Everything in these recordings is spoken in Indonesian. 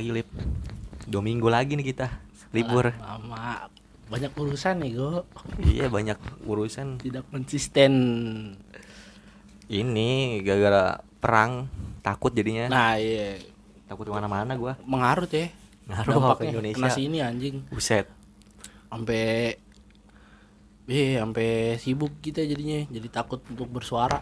Lagi Lip. Dua minggu lagi nih kita Libur. Lama. Banyak urusan nih go Iya banyak urusan. Tidak konsisten. Ini gara-gara perang Takut jadinya. Nah iya. Takut ke mana-mana gua. Mengaruh ya. Ngaruh ke Indonesia? kena sini anjing. Buset. Sampai eh sampai sibuk kita jadinya. Jadi takut untuk bersuara.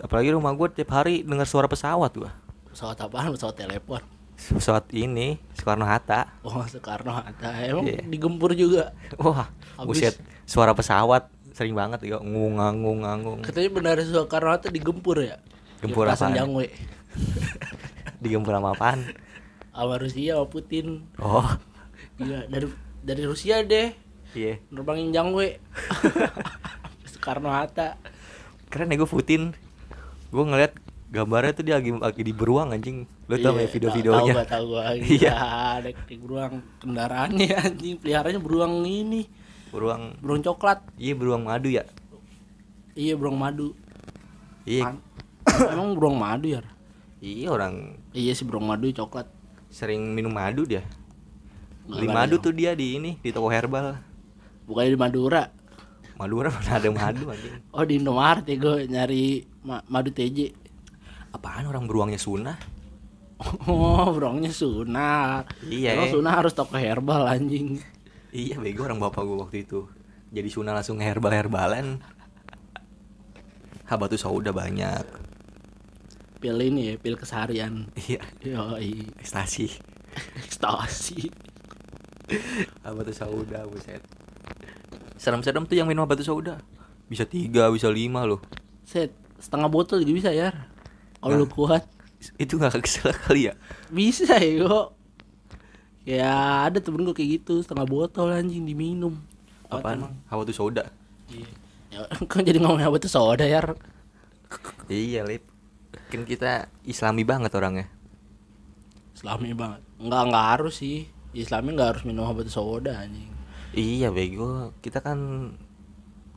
Apalagi rumah gua tiap hari dengar suara pesawat gua. Pesawat apaan? Pesawat telepon Pesawat ini Soekarno Hatta. Oh Soekarno Hatta. Emang Iya. digempur juga? Wah Habis. buset. Suara pesawat Sering banget ya Ngungang ngungang katanya benar Soekarno Hatta digempur ya? Gempur apaan? Jangwe. Digempur sama apaan? Sama Rusia sama Putin. Oh. Iya dari dari Rusia deh. Iya. Nerbangin Jangwe. Soekarno Hatta. Keren ya gue Putin. Gue ngeliat gambarnya tuh dia lagi, lagi di beruang anjing Lu tau Iya, gak video-videonya Tahu gua, tahu gua. Iya. Iya, naik naik beruang kendaraannya anjing, peliharanya beruang ini, Beruang beruang coklat. Iya beruang madu ya Iya, beruang madu. Iya An- Emang beruang madu ya? Iya orang Iya sih beruang madu coklat. sering minum madu dia Beli ada madu tuh dia di ini Di toko herbal Bukannya di Madura. Madura mana ada madu anjing Oh di Indomaret ya gue nyari ma- madu TJ. Apaan orang beruangnya sunah Oh beruangnya sunar. Iya, Emang eh. sunar harus toko herbal anjing. Iya bego orang bapak gue waktu itu Jadi sunah langsung herbal-herbalan Habatu sauda banyak Pil ini ya, pil keseharian. Iya Yoi, Ekstasi ekstasi. Habatu sauda buset Serem-serem tuh yang minum habatu sauda Bisa tiga, bisa lima loh Set, setengah botol juga bisa ya. Kalau Nah. lu kuat. Itu gak kesel kali ya? Bisa ya kok. Ya ada temen gue kayak gitu Setengah botol anjing diminum. Apaan? emang. Habatu sauda Iya. Ya kan jadi ngomongin apa tuh soda ya Iya lip. Kan kita islami banget orangnya. Islami banget. Enggak, enggak harus sih. Islami enggak harus minum obat soda anjing. Iya bego. Kita kan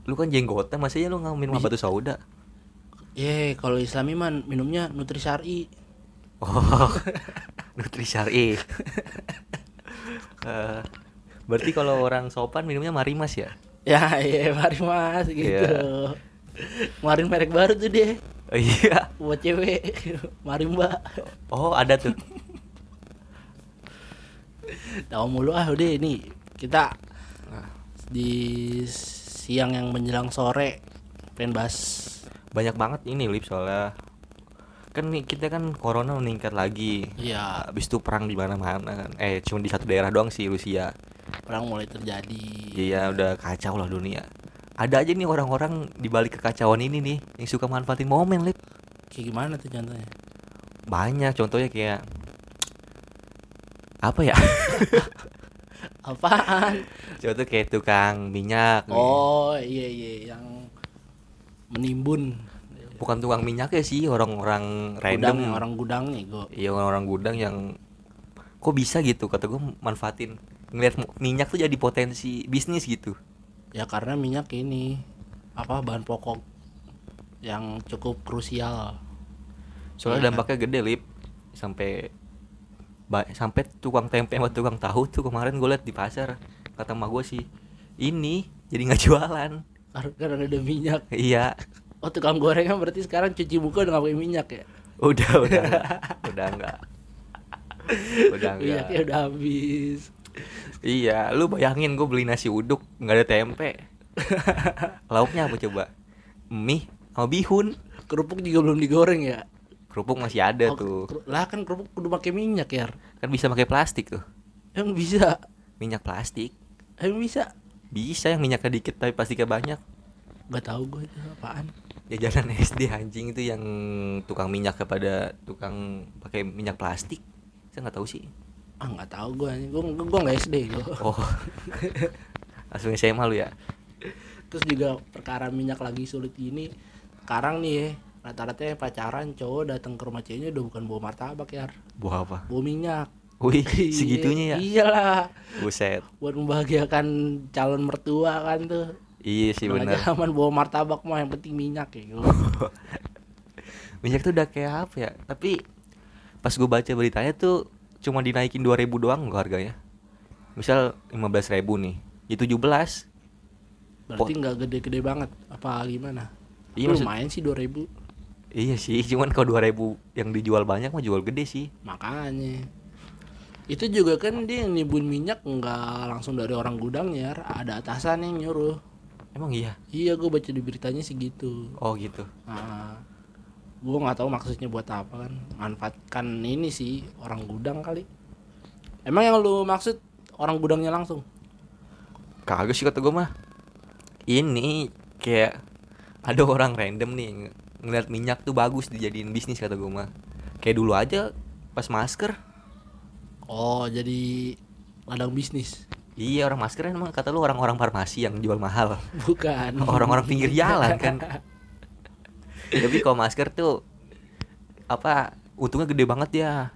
Lu kan jenggotan Masanya lu gak minum habatu sauda Ye, kalau Islami man minumnya Nutrisari Oh Nutri syari. Eh, Berarti kalau orang sopan minumnya marimas ya? Ya, iya mari mas gitu. Iya. Kemarin merek baru tuh deh Oh, Iya. Buat cewek. Mari mbak. Oh ada tuh. Tahu mulu ah udah ini. Kita Di siang yang menjelang sore Pengen bahas Banyak banget ini lip soalnya. Kan nih kita kan corona meningkat lagi. Iya. Habis itu perang di mana-mana kan. Eh cuma di satu daerah doang sih Rusia. Perang mulai terjadi. Iya udah kacau lah dunia. Ada aja nih orang-orang di balik kekacauan ini nih Yang suka manfaatin momen lip. Kayak gimana tuh contohnya? Banyak contohnya kayak Apa ya? Apaan? Contoh kayak tukang minyak nih. Oh iya iya yang menimbun. Bukan tukang minyaknya sih Orang-orang random. Gudang orang gudangnya gue Iya orang-orang gudang yang Kok bisa gitu? Kata gue manfaatin. Ngeliat minyak tuh jadi potensi bisnis gitu. Ya karena minyak ini apa bahan pokok yang cukup krusial. Soalnya Iya. dampaknya gede lip. Sampai ba- Sampai tukang tempe sama tukang tahu tuh kemarin gue liat di pasar. Kata emak gue sih Ini jadi nggak jualan karena karena ada minyak Iya oh tukang gorengan berarti sekarang cuci muka udah nggak pakai minyak ya Udah udah enggak. Udah enggak Udah enggak minyaknya udah habis Iya, lu bayangin gue beli nasi uduk nggak ada tempe. Lauknya apa coba? Mie sama bihun. kerupuk juga belum digoreng ya Kerupuk masih ada Oh, tuh. lah kan kerupuk kudu pakai minyak ya Kan bisa pakai plastik tuh. emang bisa Minyak plastik. emang bisa Bisa yang minyaknya dikit tapi plastiknya banyak. nggak tahu gue itu apaan Jajanan SD anjing itu yang tukang minyak kepada tukang pakai minyak plastik. Saya nggak tahu sih. ah nggak tahu gue gue gue nggak SD gue Oh. Langsung SMA lu ya. terus juga perkara minyak lagi sulit ini sekarang nih ya rata-rata pacaran cowok datang ke rumah ceweknya udah bukan bawa martabak ya Buah apa? bawa minyak Wih, segitunya ya. iyalah Buset. buat membahagiakan calon mertua kan tuh Iya sih nggak zaman bawa martabak mah yang penting minyak ya gitu. minyak tuh udah kayak apa ya tapi pas gue baca beritanya tuh cuma dinaikin 2000 doang kok harganya. Misal 15.000 nih, ya 17. Berarti nggak gede-gede banget apa gimana? Iya, Iya, maksud- lumayan sih 2000 Iya sih, cuman kalau 2000 yang dijual banyak mah jual gede sih. Makanya itu juga kan dia yang nimbun minyak nggak langsung dari orang gudangnya, Yar. ada atasan yang nyuruh. Emang iya? Iya, gue baca di beritanya sih gitu. Oh gitu. Nah, gue nggak tahu maksudnya buat apa kan. Manfaatkan ini sih orang gudang kali. Emang yang lu maksud orang gudangnya langsung? Kagak sih kata gue mah. Ini kayak ada orang random nih ng- ngeliat minyak tuh bagus dijadiin bisnis kata gue mah. Kayak dulu aja pas masker. Oh, jadi ladang bisnis. Iya orang masker emang kata lu orang-orang farmasi yang jual mahal. Bukan. Orang-orang pinggir jalan kan. Tapi kalau masker tuh apa untungnya gede banget ya.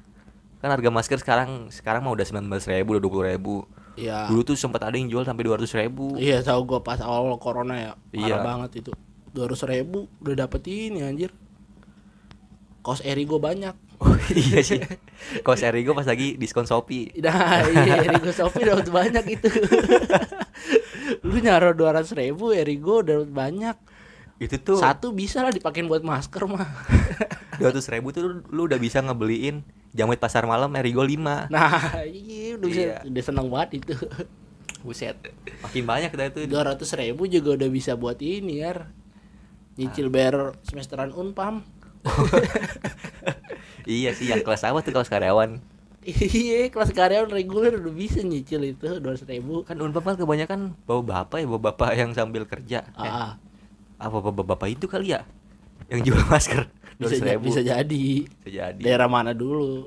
Kan harga masker sekarang sekarang mah udah 19.000 ribu, udah 20 ribu. Iya. Dulu tuh sempat ada yang jual sampai 200 ribu. Iya, tahu gue pas awal corona ya. Parah Iya. banget itu. 200 ribu udah dapet ini anjir. Kos Erigo banyak. Oh iya sih. Kos Erigo pas lagi diskon Shopee. Nah, iya Erigo Shopee dapat banyak itu. Lu nyaro 200 ribu Erigo dapat banyak. Itu tuh Satu bisa lah dipakein buat masker mah. 200 ribu tuh lu, lu udah bisa ngebeliin jamet pasar malam Erigo 5 Nah, iya udah bisa Iya. udah seneng banget itu. Buset Makin banyak kita itu 200 ribu juga udah bisa buat ini ya. Nyicil bayar semesteran Unpam. Iya sih yang kelas apa tuh kelas karyawan? Iya, kelas karyawan reguler udah bisa nyicil itu 200 ribu. Kan Unpam kan kebanyakan bawa bapak ya Bawa bapak yang sambil kerja. Eh, Ah, Apa bapak-bapak itu kali ya? Yang jual masker bisa, 200 ja- ribu. bisa jadi. Bisa jadi. Daerah mana dulu?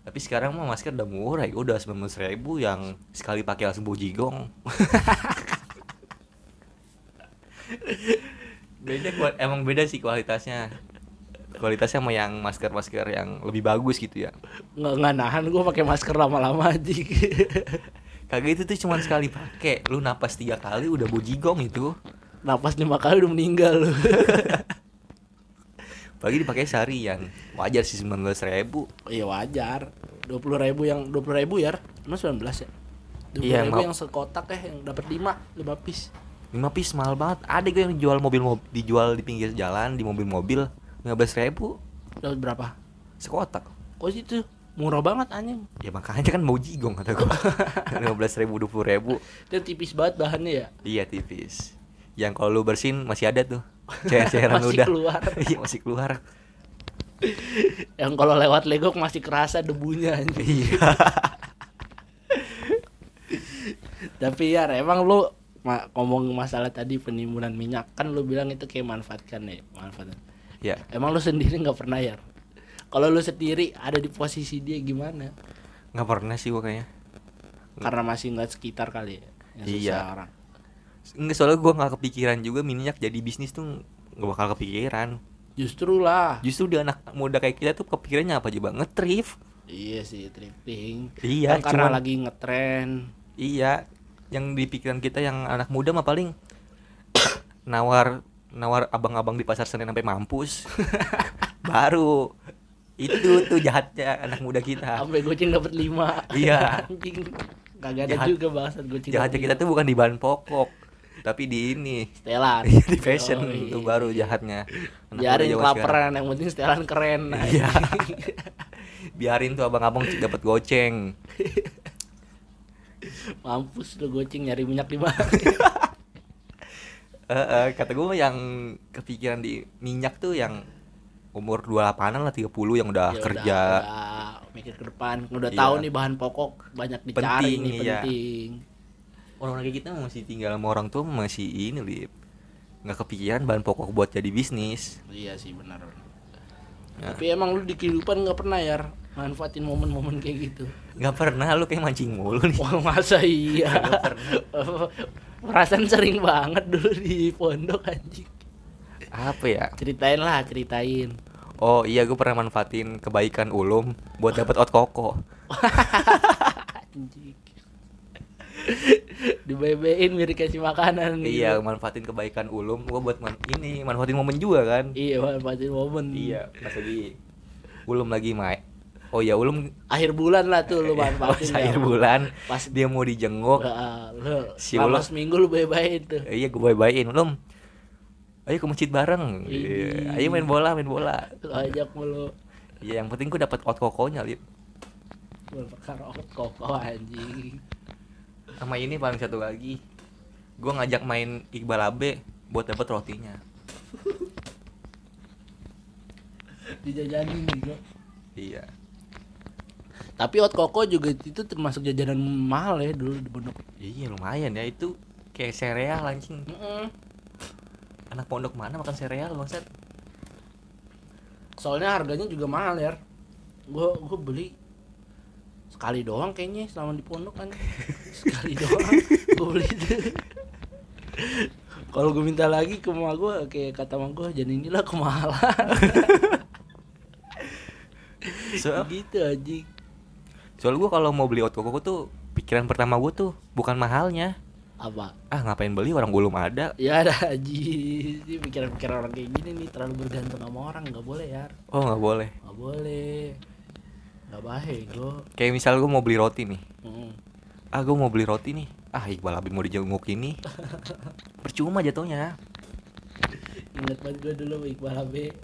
Tapi sekarang mah masker udah murah ya Udah 19 ribu yang sekali pakai langsung bau jigong. Beda emang beda sih kualitasnya Kualitasnya sama yang masker-masker yang lebih bagus gitu ya Nggak nggak nahan gue pakai masker lama-lama aja. Kagak itu tuh cuma sekali pakai Lu napas tiga kali udah bau jigong itu Napas lima kali udah meninggal lu. Pagi dipakai seharian Wajar sih 19 ribu Iya wajar. Dua puluh ribu yang dua puluh ribu ya? Emang sembilan belas ya? Dua Iya, ribu yang sekotak ya yang dapat lima lima piece. 5 piece mahal banget Ada gue yang jual mobil mobil dijual di pinggir jalan Di mobil-mobil 15 ribu Dapat berapa? Sekotak Kok situ murah banget anjing. Ya makanya kan mau jigong kata gua 15 ribu 20 ribu Dan tipis banget bahannya ya. Iya tipis Yang kalau lu bersihin masih ada tuh Cairan-cairan Masih udah keluar. Iya masih keluar Yang kalau lewat legok masih kerasa debunya anjing. Iya Tapi ya emang lu ma- ngomong masalah tadi penimbunan minyak kan lu bilang itu kayak manfaatkan ya manfaatkan. Ya Emang lu sendiri nggak pernah ya? Kalau lu sendiri ada di posisi dia gimana? nggak pernah sih gua kayaknya Karena masih nggak sekitar kali ya. yang Iya. orang. Nggak soalnya gua nggak kepikiran juga minyak jadi bisnis tuh nggak bakal kepikiran Justru lah. Justru di anak muda kayak kita tuh kepikirannya apa aja bang Ngetrif Iya sih tripping. Iya, Kan karena cuman- lagi ngetren. Iya, yang di pikiran kita yang anak muda mah paling nawar nawar abang-abang di pasar Senen sampai mampus. Baru itu tuh jahatnya anak muda kita. Sampai goceng dapat lima. Iya. Anjing. Kagak ada Jahat- juga bahasan goceng. Jahatnya kita tuh bukan di bahan pokok, tapi di ini Setelan. di fashion Yoi. itu baru jahatnya. Anak Biarin kelaparan, yang penting setelan keren. Iya. Biarin tuh abang-abang dapat goceng. Mampus lu goceng nyari minyak di mana? Eh, eh, kata gue yang kepikiran di minyak tuh yang umur 28-an lah 30 yang udah Ya kerja. Udah, udah mikir ke depan, udah Iya. tahu nih bahan pokok banyak dicari Penting, nih iya. penting. Orang kayak kita masih tinggal sama orang tua masih ini lip nggak kepikiran bahan pokok buat jadi bisnis. Iya sih benar. Ya. Tapi emang lu di kehidupan nggak pernah ya manfaatin momen-momen kayak gitu. Nggak pernah lu kayak mancing mulu nih. Wah masa iya. Perasaan sering banget dulu di pondok anjing. Apa ya? Ceritain lah, ceritain. Oh iya gue pernah manfaatin kebaikan ulum buat dapat out koko. Anjing. Dibebein biar dikasih makanan gitu. Iya manfaatin kebaikan ulum gue buat man ini manfaatin momen juga kan. Iya, manfaatin momen. Iya pas lagi ulum lagi main Oh ya ulum akhir bulan lah tuh lu pas manfaatin akhir ya. bulan Pas dia mau dijenguk. Heeh, lu Si Ulum. seminggu lu bye-bye tuh. Iya gue bye-byein ulum. Ayo ke masjid bareng. Ih. Ayo main bola, main bola. Lu ajak mulu Iya, yang penting gue dapat hot kokonya, Lip. berperkara koko anjing. Sama ini paling satu lagi. Gue ngajak main Iqbal Abe buat dapat rotinya. Dijajanin gitu. Iya. Tapi hot koko juga itu termasuk jajanan mahal ya dulu di pondok. Iya, lumayan ya itu kayak sereal anjing. Mm-mm. Anak pondok mana makan sereal, Bangsat? Soalnya harganya juga mahal ya. Gua gua beli sekali doang kayaknya selama di pondok kan. sekali doang gua beli itu. Kalau gue minta lagi ke emak gue kayak kata emak gue jadi inilah kemahalan So, gitu anjing. Soal gue kalau mau beli hot koko tuh pikiran pertama gue tuh bukan mahalnya. Apa? Ah, ngapain beli orang belum ada. Ya ada. Ini pikiran-pikiran orang kayak gini nih terlalu bergantung sama orang nggak boleh ya. Oh, nggak boleh. Nggak boleh. Nggak baik gue. Kayak misal gue mau beli roti nih. Mm. Ah, gue mau beli roti nih. Ah, Iqbal Abi mau dijenguk ini. Percuma jatuhnya. Ingat banget gue dulu Iqbal Abe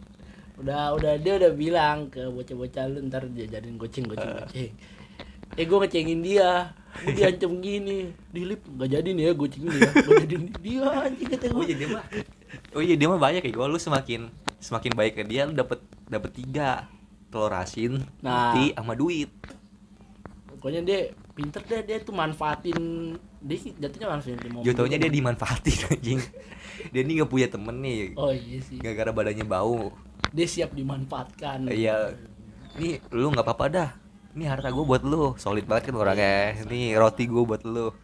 udah udah dia udah bilang ke bocah-bocah lu ntar jajanin goceng goceng goceng eh gue ngecengin dia gue diancam gini dilip nggak jadi nih ya gocengin ya gue jadi dia anjing kata Oh gue iya dia mah. Oh iya dia mah banyak kayak gue. Lu semakin semakin baik ke dia lu dapet dapet tiga telur asin, Nah. roti, sama duit. pokoknya dia pinter deh dia tuh manfaatin dia sih jatuhnya manfaatin momen Jatuhnya dia dimanfaatin anjing. Dia ini gak punya temen nih. oh iya sih Gara-gara badannya bau. dia siap dimanfaatkan Iya. Nih lu nggak apa-apa dah. Ini harta gue buat lu. Solid banget kan orangnya. Nih roti gue buat lu.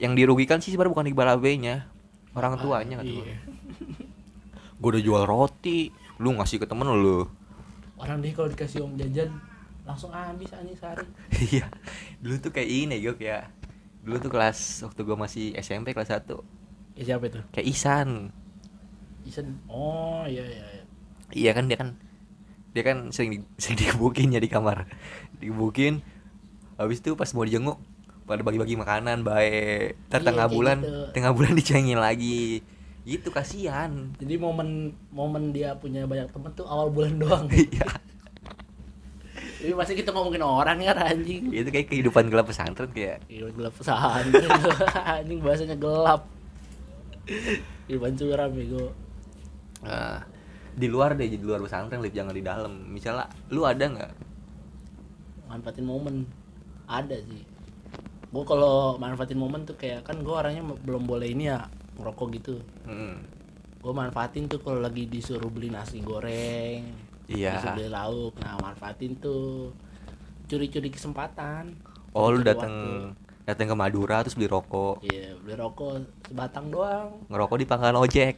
Yang dirugikan sih sebenarnya bukan Iqbal Abe-nya. Orang tuanya kan. iya. Gue udah jual roti. Lu ngasih ke temen lu. orang dia kalau dikasih uang jajan langsung habis anjing sehari Iya. Dulu tuh kayak ini gue kayak dulu tuh kelas waktu gue masih SMP kelas 1 ya siapa itu kayak Isan Isen oh iya iya, iya. iya kan dia kan dia kan sering di, sering digebukin ya di kamar digebukin habis itu pas mau dijenguk pada bagi-bagi makanan baik ntar Iya, tengah bulan gitu. tengah bulan dicengin lagi gitu kasihan Jadi momen momen dia punya banyak temen tuh awal bulan doang. iya Ini masih kita ngomongin orang ya anjing. itu kayak kehidupan gelap pesantren kayak Iya gelap pesantren anjing bahasanya gelap. Kehidupan curam bego. Nah, di luar deh di luar pesantren Lip, jangan di dalam misalnya lu ada nggak Manfaatin momen. Ada sih. Gue kalau manfaatin momen tuh kayak kan gue orangnya belum boleh ini ya ngerokok gitu. Mm. Gue manfaatin tuh kalau lagi disuruh beli nasi goreng, Iya. disuruh beli lauk. Nah manfaatin tuh curi-curi kesempatan. oh lu datang datang ke Madura terus beli rokok Iya, beli rokok sebatang doang. ngerokok di pangkalan ojek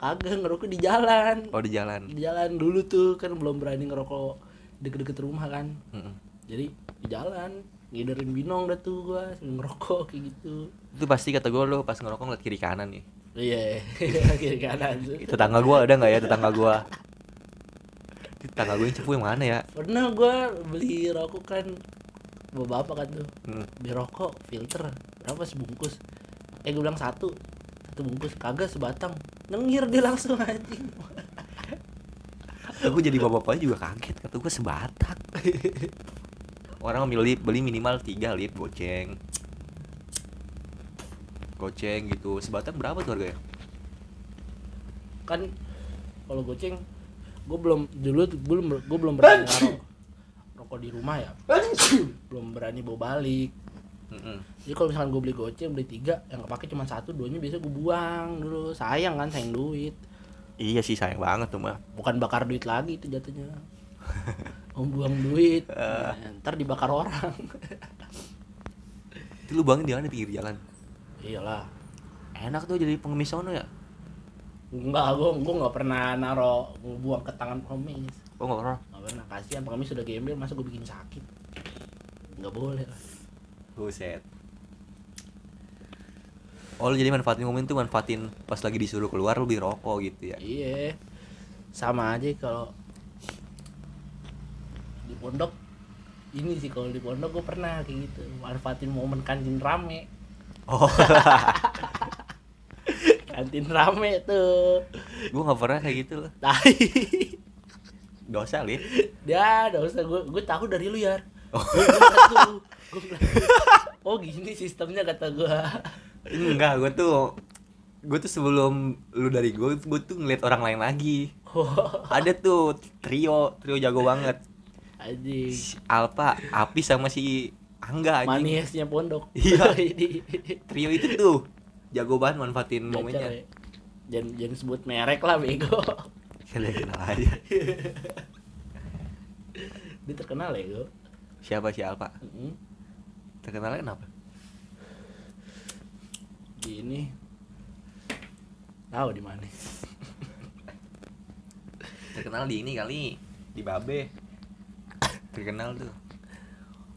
Kagak ngerokok di jalan. oh di jalan Di jalan dulu tuh kan belum berani ngerokok deket-deket rumah kan. Mm-mm. Jadi di jalan ngiderin binong dah tuh gua sambil ngerokok kayak gitu. itu pasti kata gue lo pas ngerokok ngeliat kiri kanan nih Iya, kiri kanan tuh. tetangga gue ada nggak ya tetangga gue tetangga gue yang cepu yang mana ya Pernah gua beli rokok kan bapak kan tuh hmm. beli rokok filter berapa sebungkus eh gue bilang satu satu bungkus kagak sebatang. Nengir dia langsung anjing. Aku jadi bapak-bapak juga kaget kata gue sebatak. Orang milih beli minimal tiga lip goceng. Goceng gitu. Sebatang berapa tuh harganya? Kan kalau goceng gue belum dulu belum gue belum berani rokok di rumah ya. Belum berani bawa balik Mm-mm. jadi kalau misalkan gue beli goceng beli tiga yang kepake cuma satu duanya biasa gue buang dulu. Sayang kan sayang duit. Iya sih sayang banget tuh mah bukan bakar duit lagi itu jatuhnya. Membuang duit. Nah, ntar dibakar orang. Itu lu bangin di mana? Di pinggir jalan? Iyalah. Enak tuh jadi pengemis sono ya? Enggak gue gue nggak pernah naro buang ke tangan pengemis. Oh nggak pernah? Nggak pernah. Kasihan pengemis sudah gembel masa gue bikin sakit? Nggak boleh lah Buset. Oh lu jadi manfaatin momen tuh manfaatin pas lagi disuruh keluar lu beli rokok gitu ya? Iya. Sama aja kalau di pondok ini sih kalau di pondok gue pernah kayak gitu manfaatin momen kantin rame. Oh. Kantin rame tuh. Gue nggak pernah kayak gitu loh. Dosa li dia udah usah gue gue tahu dari lu ya Oh. oh gini sistemnya kata gue enggak gue tuh gue tuh sebelum lu dari gue gue tuh ngeliat orang lain lagi. Oh. Ada tuh trio trio jago banget. Anjing. Si Alpa Api sama si Angga anjing. Manisnya pondok. Iya. Trio itu tuh jago banget manfaatin Gacor momennya. ya. jangan jangan sebut merek lah bego. Kalian kenal aja. Dia terkenal ya gue siapa si Alpa Mm-mm. terkenalnya kenapa? Di ini tahu di mana? Terkenal di ini kali di Babe. Terkenal tuh.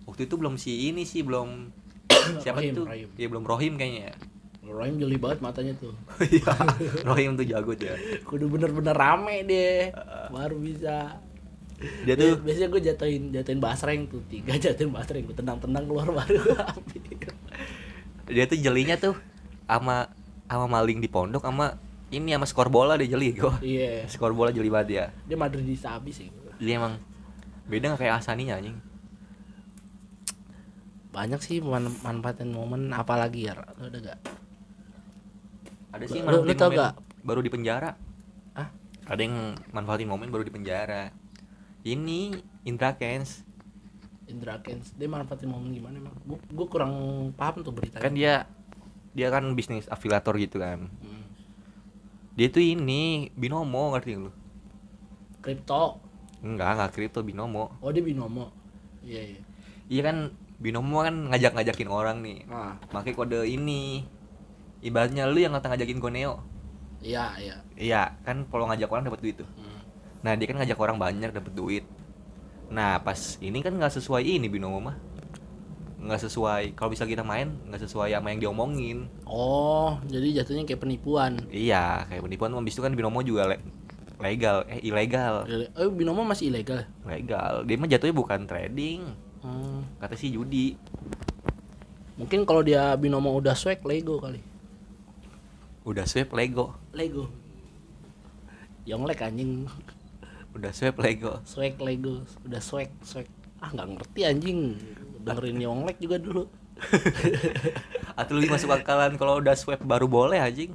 Waktu itu belum si ini sih belum siapa Rohim, tuh? Rohim. ya belum Rohim kayaknya ya. Rohim jeli banget matanya tuh. Iya, Rohim tuh jago tuh ya. Kudu bener-bener rame deh baru bisa dia tuh biasanya gue jatuhin jatuhin basreng tuh tiga jatuhin basreng gue tendang-tendang keluar baru gue dia tuh jelinya tuh sama sama maling di pondok sama ini sama skor bola dia jeli gua. Iya. Skor bola jeli banget ya dia Madridista abis sih dia emang beda nggak kayak Asaninya anjing? Banyak sih man manfaatin momen apalagi ya lo udah gak ada sih Lu- lu manfaatin tau gak? baru di penjara. Ah ada yang manfaatin momen baru di penjara ini Indra Kens Indra Kens dia manfaatin momen gimana emang? Gue gue kurang paham tuh beritanya. Kan dia dia kan bisnis afiliator gitu kan. Hmm. dia tuh ini binomo ngerti lu? Kripto. Enggak enggak kripto binomo. Oh dia binomo. Iya iya. Iya kan binomo kan ngajak-ngajakin orang nih. Ah. Pakai kode ini. Ibaratnya lu yang ngata ngajakin Goneo. Iya iya. Iya kan kalau ngajak orang dapat duit tuh. Hmm. Nah dia kan ngajak orang banyak dapat duit. Nah pas ini kan nggak sesuai ini binomo mah nggak sesuai kalau bisa kita main nggak sesuai sama yang diomongin. Oh jadi jatuhnya kayak penipuan. Iya kayak penipuan. Habis itu kan binomo juga le- legal eh ilegal. Oh binomo masih ilegal? Legal. Dia mah jatuhnya bukan trading. Hmm. kata si judi. Mungkin kalau dia binomo udah swag lego kali. Udah swipe lego. Lego. Yonglek anjing udah swipe lego. Swag lego udah swag swag. Ah nggak ngerti anjing. Dengerin Yonglek juga dulu. Atau lebih masuk akalan kalau udah swipe baru boleh anjing.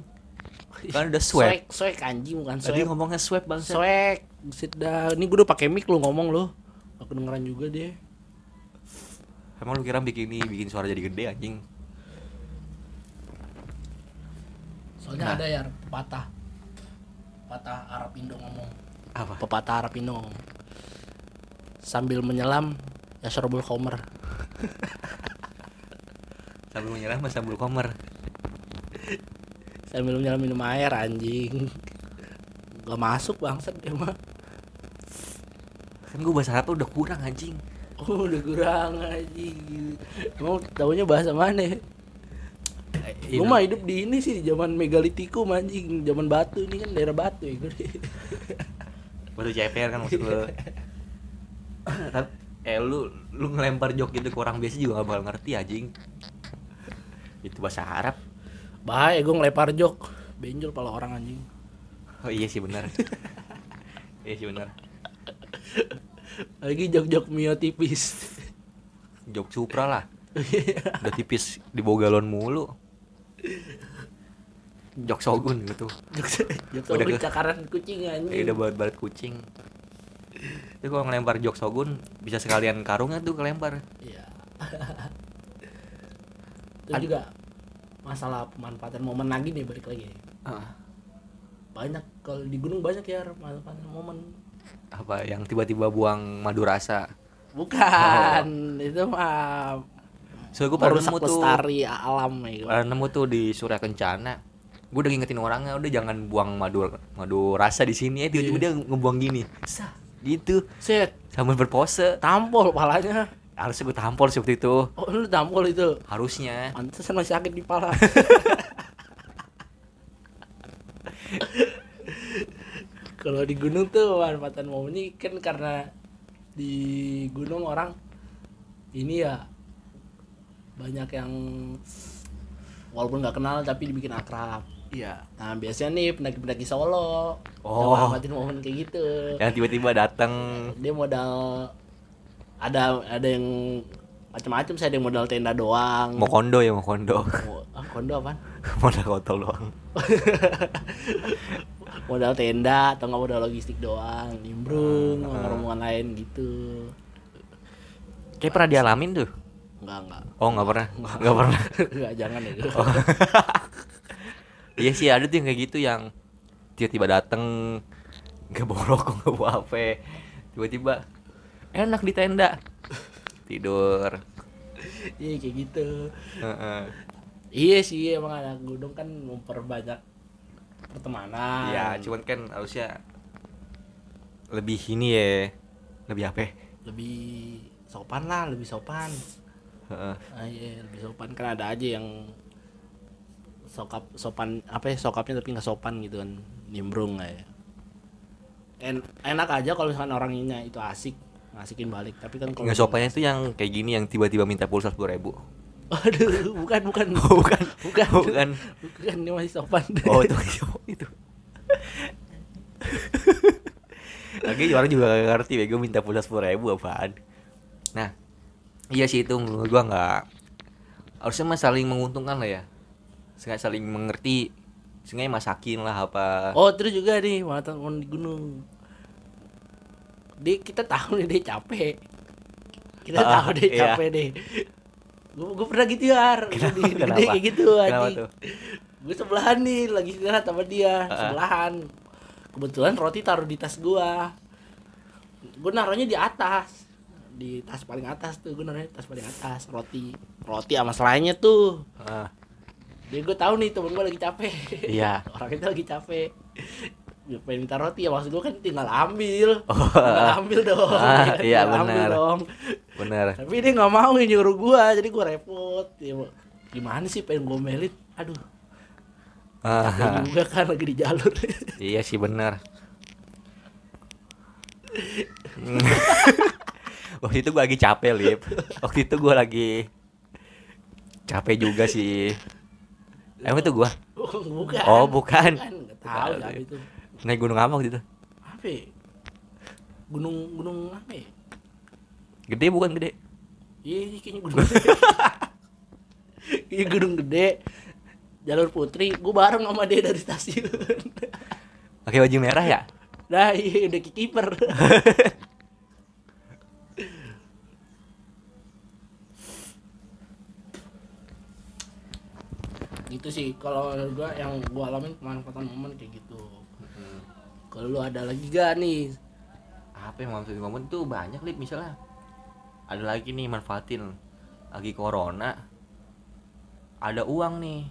Kan udah swag. Swag anjing bukan tadi swag. ngomongnya swipe bang. Swag. Sit dah ini gue udah pakai mic lu ngomong lu. Aku dengeran juga deh emang lu kira bikin ini bikin suara jadi gede anjing? Soalnya Nah. ada ya pepatah patah Arab Indo ngomong apa? Pepatah Arab sambil menyelam ya sorbul khomer. Sambil menyerah mas sambil komer sambil menyelam minum air anjing. Gak masuk bangsat dia mah. Kan gue bahasa Arab udah kurang anjing. Oh udah kurang anjing. Emang tahunya bahasa mana. Gue mah hidup di ini sih zaman megalitikum anjing, zaman batu ini kan daerah batu ya gue. Batu ceper kan maksud lu. Tapi, eh lu lu ngelempar jok gitu ke orang biasa juga gak bakal ngerti anjing. Itu bahasa Arab. Bahaya gue ngelempar jok, benjol pala orang anjing. oh iya sih benar. Iya sih benar. Lagi jok-jok mio tipis. jok supra lah. Udah tipis di bawah galon mulu jok sogun gitu jok jok Udah sama ke- cakaran kucing anjing. udah baret baret kucing itu kalau ngelempar jok sogun bisa sekalian karungnya tuh kelempar Iya. Itu Ad- juga masalah pemanfaatan momen lagi nih balik lagi. Ah, Banyak kalau di gunung banyak ya manfaatan momen. apa yang tiba-tiba buang madu rasa Bukan, itu mah so gue merusak nemu tuh lestari alam ya. nemu tuh di Surya Kencana gue udah ngingetin orangnya udah jangan buang madu madu rasa di sini. Ya tiba-tiba dia ngebuang gini. Sah, gitu. Set, sambil berpose. Tampol palanya. harusnya gue tampol waktu itu. Oh, lu tampol itu. harusnya. Pantesan masih sakit di pala. Kalau di gunung tuh manfaatan momen ini kan karena di gunung orang ini ya banyak yang walaupun nggak kenal tapi dibikin akrab Iya. nah biasanya nih pendaki-pendaki Solo Oh. ngamatin momen kayak gitu Yang tiba-tiba datang dia modal ada ada yang macam-macam saya ada yang modal tenda doang mau kondo ya mau kondo. Mau- ah, kondo apaan? Modal kontol doang. modal tenda atau nggak modal logistik doang nimbrung Hmm. rombongan lain gitu Kayak pernah dialamin tuh. nggak nggak Oh nggak pernah, nggak pernah. nggak jangan ya Iya sih ada tuh yang kayak gitu yang tiba-tiba dateng nggak bawa rokok nggak bawa HP tiba-tiba enak di tenda tidur. Iya kayak gitu. Heeh. iya sih emang anak gunung kan memperbanyak pertemanan. Iya cuman kan harusnya lebih ini ya lebih apa lebih sopan lah lebih sopan. Heeh. ah, iya lebih sopan. Kan ada aja yang sokap sopan apa ya sokapnya tapi nggak sopan gitu kan nimbrung lah ya. En- enak aja kalau misalkan orangnya itu asik ngasikin balik. Tapi kan kalau nggak sopannya tuh yang kayak gini yang tiba-tiba minta pulsa sepuluh ribu. Aduh bukan bukan. Oh, bukan. Bukan. Oh, bukan. Bukan dia masih sopan. Oh itu itu. Lagi orang juga gak ngerti bego minta pulsa sepuluh ribu apaan. Nah iya sih itu menurut gua nggak. Harusnya mah saling menguntungkan lah ya Sengaja saling mengerti sengaja masakin lah apa. Oh terus juga nih teman di gunung. Dia kita tahu nih dia capek. Kita Ah, tahu dia iya. capek deh. Gue gue pernah gitu ya Kenapa? di gede kayak gitu Kenapa tuh? gue sebelahan nih lagi istirahat sama dia. Ah. sebelahan. Kebetulan roti taruh di tas gua. Gue naruhnya di atas. Di tas paling atas tuh gue naruhnya di tas paling atas. Roti roti sama selainnya tuh. Ah, jadi gue tahu nih temen gue lagi capek. Iya. orang itu lagi capek. Dia pengen minta roti ya maksud gue kan tinggal ambil. Oh. tinggal ambil dong. Ah, iya, benar. dong. bener tapi dia nggak mau nyuruh gua jadi gua repot. Ya, gimana sih pengen gue melit aduh. Ah, capek juga kan lagi di jalur. Iya sih bener waktu itu gua lagi capek lip. Waktu itu gua lagi capek juga sih emang itu gua? Oh, bukan. Oh, bukan. tahu Bukan. tapi itu naik gunung apa waktu itu. Apa? Ya? gunung gunung apa? Ya? gede bukan gede? Iya kayaknya gunung iya gunung gede. Jalur putri gua bareng sama dia dari stasiun. Pakai baju merah ya? Nah iya udah kiper gitu sih. Kalau gua yang gua alamin pemanfaatan momen kayak gitu. Kalau lu ada lagi gak nih? Apa yang maksud momen tuh banyak lip. Misalnya ada lagi nih manfaatin lagi corona. Ada uang nih.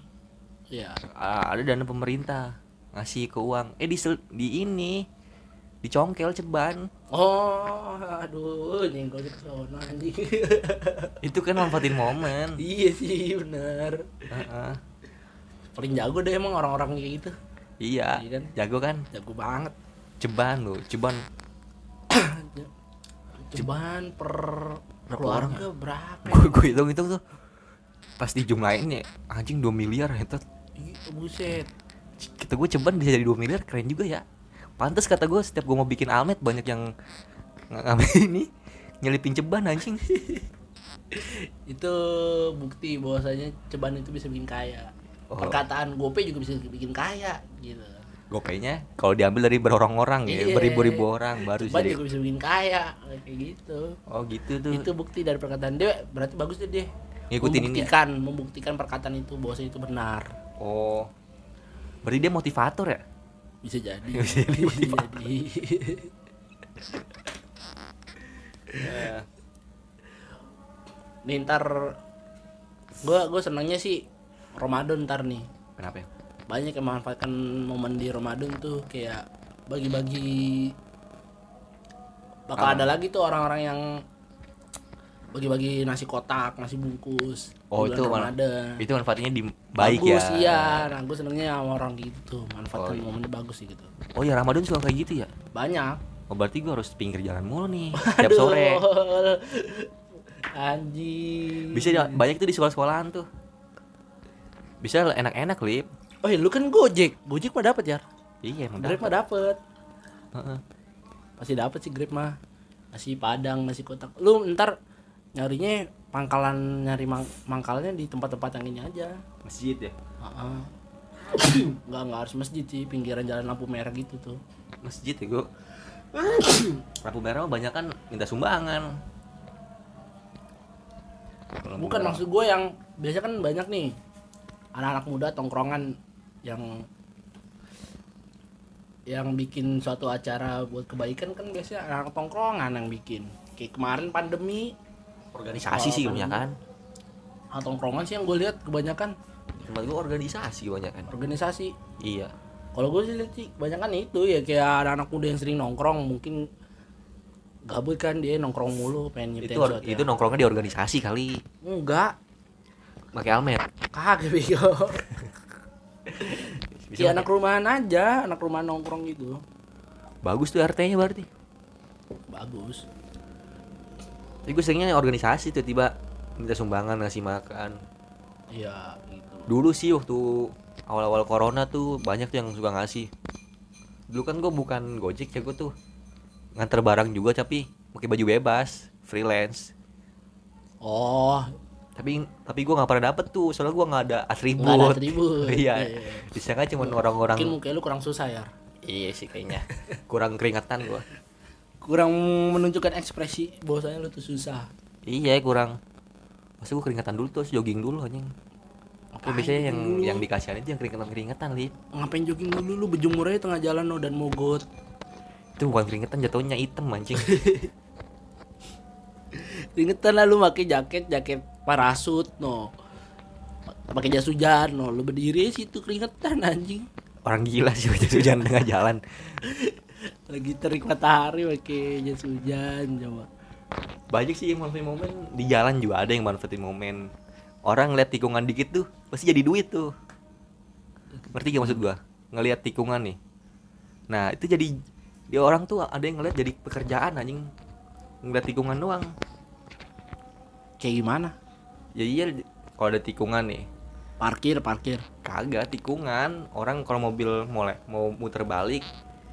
Ya ada dana pemerintah ngasih ke uang. Eh di di ini dicongkel ceban. Oh aduh nyenggol ke sono anjing. Itu kan manfaatin momen. Iya sih bener. Heeh. Paling jago deh emang orang-orang kayak gitu iya Iya kan? jago kan jago banget ceban lo ceban Ceban per Berapa keluarga berapa? ya? gue gue hitung hitung tuh pas dijumlahin ya anjing 2 miliar itu Ih, buset. kita gue ceban bisa jadi 2 miliar keren juga ya pantas kata gue setiap gue mau bikin almet banyak yang ng- ngambil ini nyelipin ceban anjing Itu bukti bahwasanya ceban itu bisa bikin kaya. Oh. Perkataan gope juga bisa bikin kaya gitu. gopaynya kalau diambil dari berorang-orang ya Iya. beribu-ribu orang baru Ceban jadi juga bisa bikin kaya kayak gitu. oh gitu tuh Itu bukti dari perkataan dia berarti bagus tuh dia. Ngikutin ini ya? membuktikan, membuktikan perkataan itu bahwasanya itu benar. oh berarti dia motivator ya Bisa jadi. Bisa jadi Bisa jadi. nih ntar gue gue senangnya sih Ramadan ntar nih. Kenapa ya? Banyak yang memanfaatkan momen di Ramadan tuh kayak bagi-bagi bakal Apa? ada lagi tuh orang-orang yang bagi-bagi nasi kotak nasi bungkus oh itu Ramadan. Itu manfaatnya di baik bagus ya? iya. Nah gue senengnya sama orang gitu. Manfaatkan Oh, iya. momennya bagus sih gitu. Oh ya Ramadan suka kayak gitu ya? Banyak. Oh, berarti gue harus pinggir jalan mulu nih tiap sore. Anjing. Bisa banyak tuh di sekolah-sekolahan tuh. Bisa enak-enak, Lip. Oh, iya, lu kan Gojek. Gojek mah dapat ya. Iya, emang Grab mah dapat. Pasti dapat sih Grab mah. Nasi Padang, nasi kotak. Lu ntar nyarinya pangkalan nyari mang- mangkalnya di tempat-tempat yang ini aja. Masjid ya. Heeh. Enggak enggak harus masjid sih, pinggiran jalan lampu merah gitu tuh. Masjid ya, gue. Lampu merah mah banyak kan minta sumbangan. Bukan merah- maksud gue yang biasa kan banyak nih anak-anak muda tongkrongan yang yang bikin suatu acara buat kebaikan kan biasanya anak tongkrongan yang bikin. Kayak kemarin pandemi organisasi sih Kalau kebanyakan. anak tongkrongan sih yang gue lihat kebanyakan Tempat gue organisasi kebanyakan. organisasi. Iya. Kalau gue sih lihat sih kebanyakan itu ya kayak anak-anak muda yang sering nongkrong mungkin gabut kan dia nongkrong mulu pengen nyiptain Itu itu nongkrongnya di organisasi kali. enggak Pakai almet. kagak bego Kayak pakai- anak rumahan aja, anak rumahan nongkrong gitu. Bagus tuh RT-nya berarti. Bagus. Tapi gue seringnya organisasi tuh tiba minta sumbangan ngasih makan. Iya, gitu. Dulu sih waktu awal-awal corona tuh banyak tuh yang suka ngasih. Dulu kan gue bukan Gojek ya gue tuh nganter barang juga tapi pakai baju bebas, freelance. Oh, Tapi tapi gue nggak pernah dapet tuh, soalnya gue nggak ada atribut. nggak ada atribut. iya. Iya. Disangka cuma orang-orang. mungkin muka lu kurang susah ya. Iya sih kayaknya. Kurang keringetan gue. Kurang menunjukkan ekspresi bahwasanya lu tuh susah. Iya kurang. Pasti gue keringetan dulu terus jogging dulu anjing. Oke Ngapain biasanya yang dulu? yang dikasihin itu yang keringetan keringetan lip. Ngapain jogging dulu lu berjemur aja tengah jalan no dan mogot. Itu bukan keringetan jatuhnya hitam anjing. Keringetan lah lu pakai jaket, jaket parasut no. Pakai jas hujan no, lu berdiri situ keringetan anjing. Orang gila sih baca hujan tengah jalan. Lagi terik matahari pakai jas hujan coba. Banyak sih yang manfaatin momen di jalan juga ada yang manfaatin momen. Orang ngeliat tikungan dikit tuh pasti jadi duit tuh. Ngerti gak maksud gua? Ngeliat tikungan nih. Nah, itu jadi dia orang tuh ada yang ngeliat jadi pekerjaan anjing. Ngeliat tikungan doang. Kayak gimana? Ya iya kalau ada tikungan nih. Parkir, parkir. Kagak tikungan, orang kalau mobil mulai mau muter balik,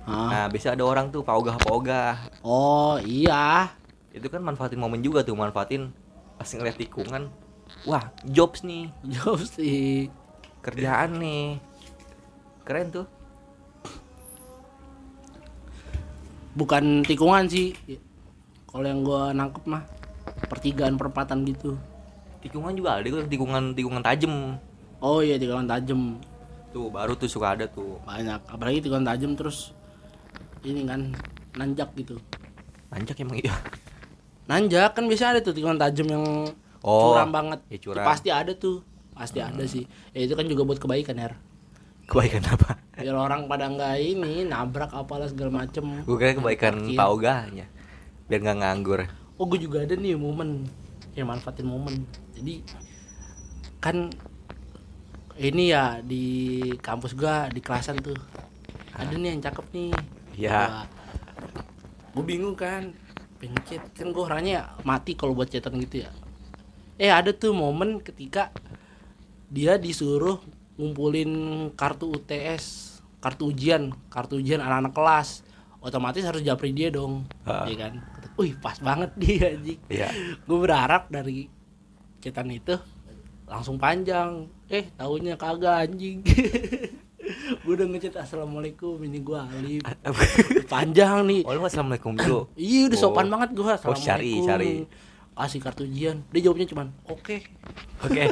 Hah? nah bisa ada orang tuh paugah-paugah. Oh iya. Itu kan manfaatin momen juga tuh, manfaatin pas ngeliat tikungan. Wah, jobs nih, Jauh sih. kerjaan nih. Keren tuh. Bukan tikungan sih. Kalau yang gua nangkep mah pertigaan perempatan gitu. Tikungan juga ada tuh, tikungan tikungan tajam. Oh iya tikungan tajam Tuh, baru tuh suka ada tuh. banyak. Apalagi tikungan tajam terus ini kan nanjak gitu. Anjak emang iya. Nanjak kan biasa ada tuh tikungan tajam yang Oh, curam banget. ya Itu curam. pasti ada tuh. Pasti ada sih. Ya itu kan juga buat kebaikan ya. Kebaikan apa? Biar orang pada nggak ini nabrak apalah segala macem. Gue kira kebaikan Parkir. paugahnya. Biar nggak nganggur. Oh gue juga ada nih momen yang manfaatin momen. Jadi kan ini ya di kampus gua di kelasan tuh ada nih yang cakep nih. Iya. Gue bingung kan, pengen chat kan gue orangnya mati kalau buat chatan gitu ya. Eh ada tuh momen ketika dia disuruh ngumpulin kartu UTS, kartu ujian, kartu ujian anak-anak kelas. Otomatis harus japri dia dong, Ha. ya kan? Wih pas banget dia anjing Iya. gue berharap dari cetan itu langsung panjang eh tahunya kagak anjing gue udah ngechat assalamualaikum ini gue Alif panjang nih Oh, lu assalamualaikum dulu. iya udah sopan Oh. banget gue assalamualaikum syari, syari. kasih kartu ujian dia jawabnya cuman oke Oke.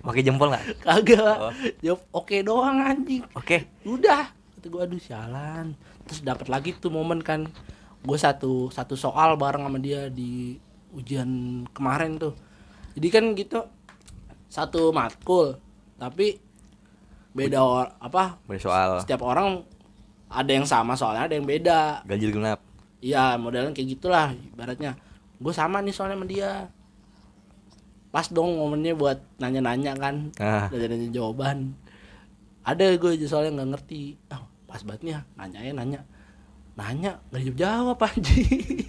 Pakai jempol nggak? kagak Oh. jawab oke doang anjing Oke. udah kata gue aduh sialan terus dapat lagi tuh momen kan gue satu satu soal bareng sama dia di ujian kemarin tuh jadi kan gitu satu matkul tapi beda or, apa Boleh soal. setiap orang ada yang sama soalnya ada yang beda. Ganjil genap. iya modelnya kayak gitulah ibaratnya. Gue sama nih soalnya sama dia. Pas dong momennya buat nanya-nanya kan Nah, nanya-nanya jawaban. Ada gue aja soalnya nggak ngerti. Ah pas banget nih ya, nanya ya nanya. Nanya nggak dijawab jawab anjing.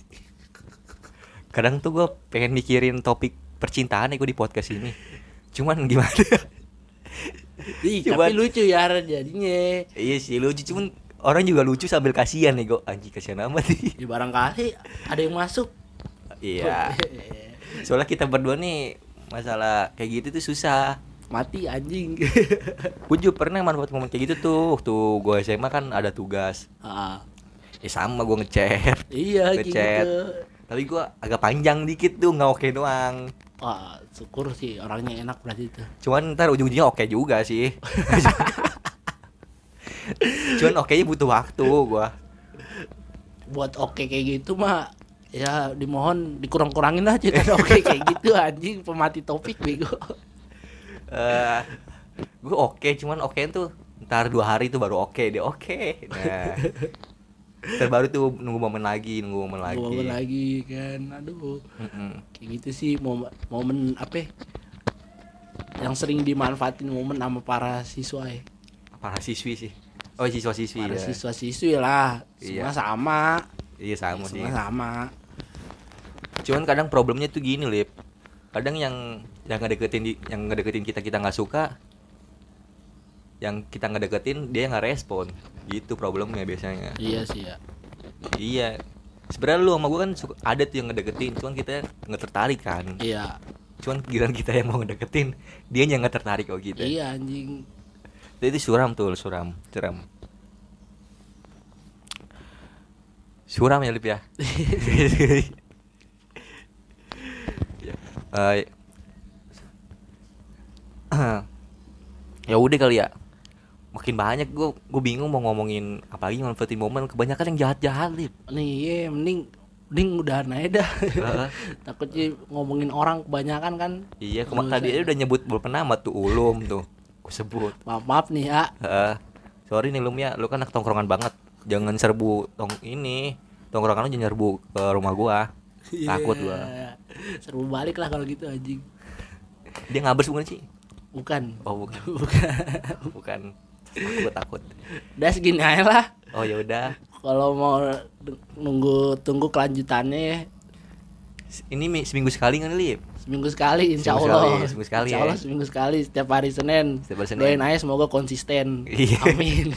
Kadang tuh gue pengen mikirin topik percintaan ya gue di podcast ini. Cuman gimana? Ih, Cuman- tapi lucu ya jadinya. Iya sih lucu. Cuman orang juga lucu sambil kasihan nih gue anjing kasihan amat nih. Ya barangkali ada yang masuk. Iya. Soalnya kita berdua nih masalah kayak gitu tuh susah. Mati anjing. Gue juga pernah manfaat momen kayak gitu tuh. Tuh gue SMA kan ada tugas. Ah, ya sama gue ngechat. Iya ngechat. gitu. Tapi gue agak panjang dikit tuh nggak oke doang Wah, syukur sih orangnya enak berarti itu. cuman ntar ujung-ujungnya oke juga sih cuman oke butuh waktu gue Buat oke kayak gitu mah ya dimohon dikurang-kurangin aja kan oke kayak gitu anjing pemati topik bego. eh gue oke cuman oke tuh ntar dua hari tuh baru oke dia oke nah ntar baru tuh nunggu momen lagi nunggu momen lagi Gua momen lagi kan. Aduh. Mm-mm. Kayak gitu sih momen momen apa ya? yang sering dimanfaatin momen sama para siswa ya. para siswi sih oh siswa siswi Para ya. siswa siswi lah. Semua Iya. sama. iya sama sih Semua sama. cuman kadang problemnya tuh gini lip kadang yang yang ngedeketin di, yang ngedeketin kita kita nggak suka yang kita ngedeketin dia nggak respon gitu problemnya biasanya. Iya sih ya. iya. Sebenarnya lu sama gue kan suka, ada tuh yang ngedeketin cuman kita nggak tertarik kan. Iya. cuman giliran kita yang mau ngedeketin dia yang nggak tertarik kok kita Iya anjing. itu suram tuh suram suram. Suram ya lip ya. Eh, ya udah kali ya makin banyak gue gue bingung mau ngomongin apa lagi manfaatin momen kebanyakan yang jahat jahat lip Nih, iya mending mending udah aja dah. Heeh. Takutnya ngomongin orang kebanyakan kan. iya kema- Dosa. tadi aja udah nyebut beberapa nama tuh ulum tuh gue sebut Maaf, maaf nih ya. Heeh. sorry nih lum ya lu kan anak tongkrongan banget jangan serbu tong ini tongkrongan lu jangan serbu ke rumah gua takut gua Iya. Seru balik lah kalau gitu anjing. dia ngabers bukan sih Bukan. oh bukan Bukan. bukan takut takut Udah segini aja lah. oh ya udah Kalau mau nunggu tunggu kelanjutannya ya, ini mi- seminggu sekali kan lip seminggu sekali insya Seminggu Allah. sekali, seminggu sekali insya ya. Allah seminggu sekali setiap hari Senin. Setiap hari Senin. Doain aja semoga konsisten. Iya. Amin.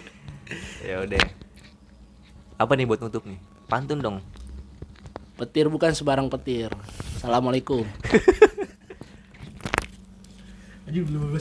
ya udah apa nih buat nutup nih pantun dong petir bukan sebarang petir. Assalamualaikum.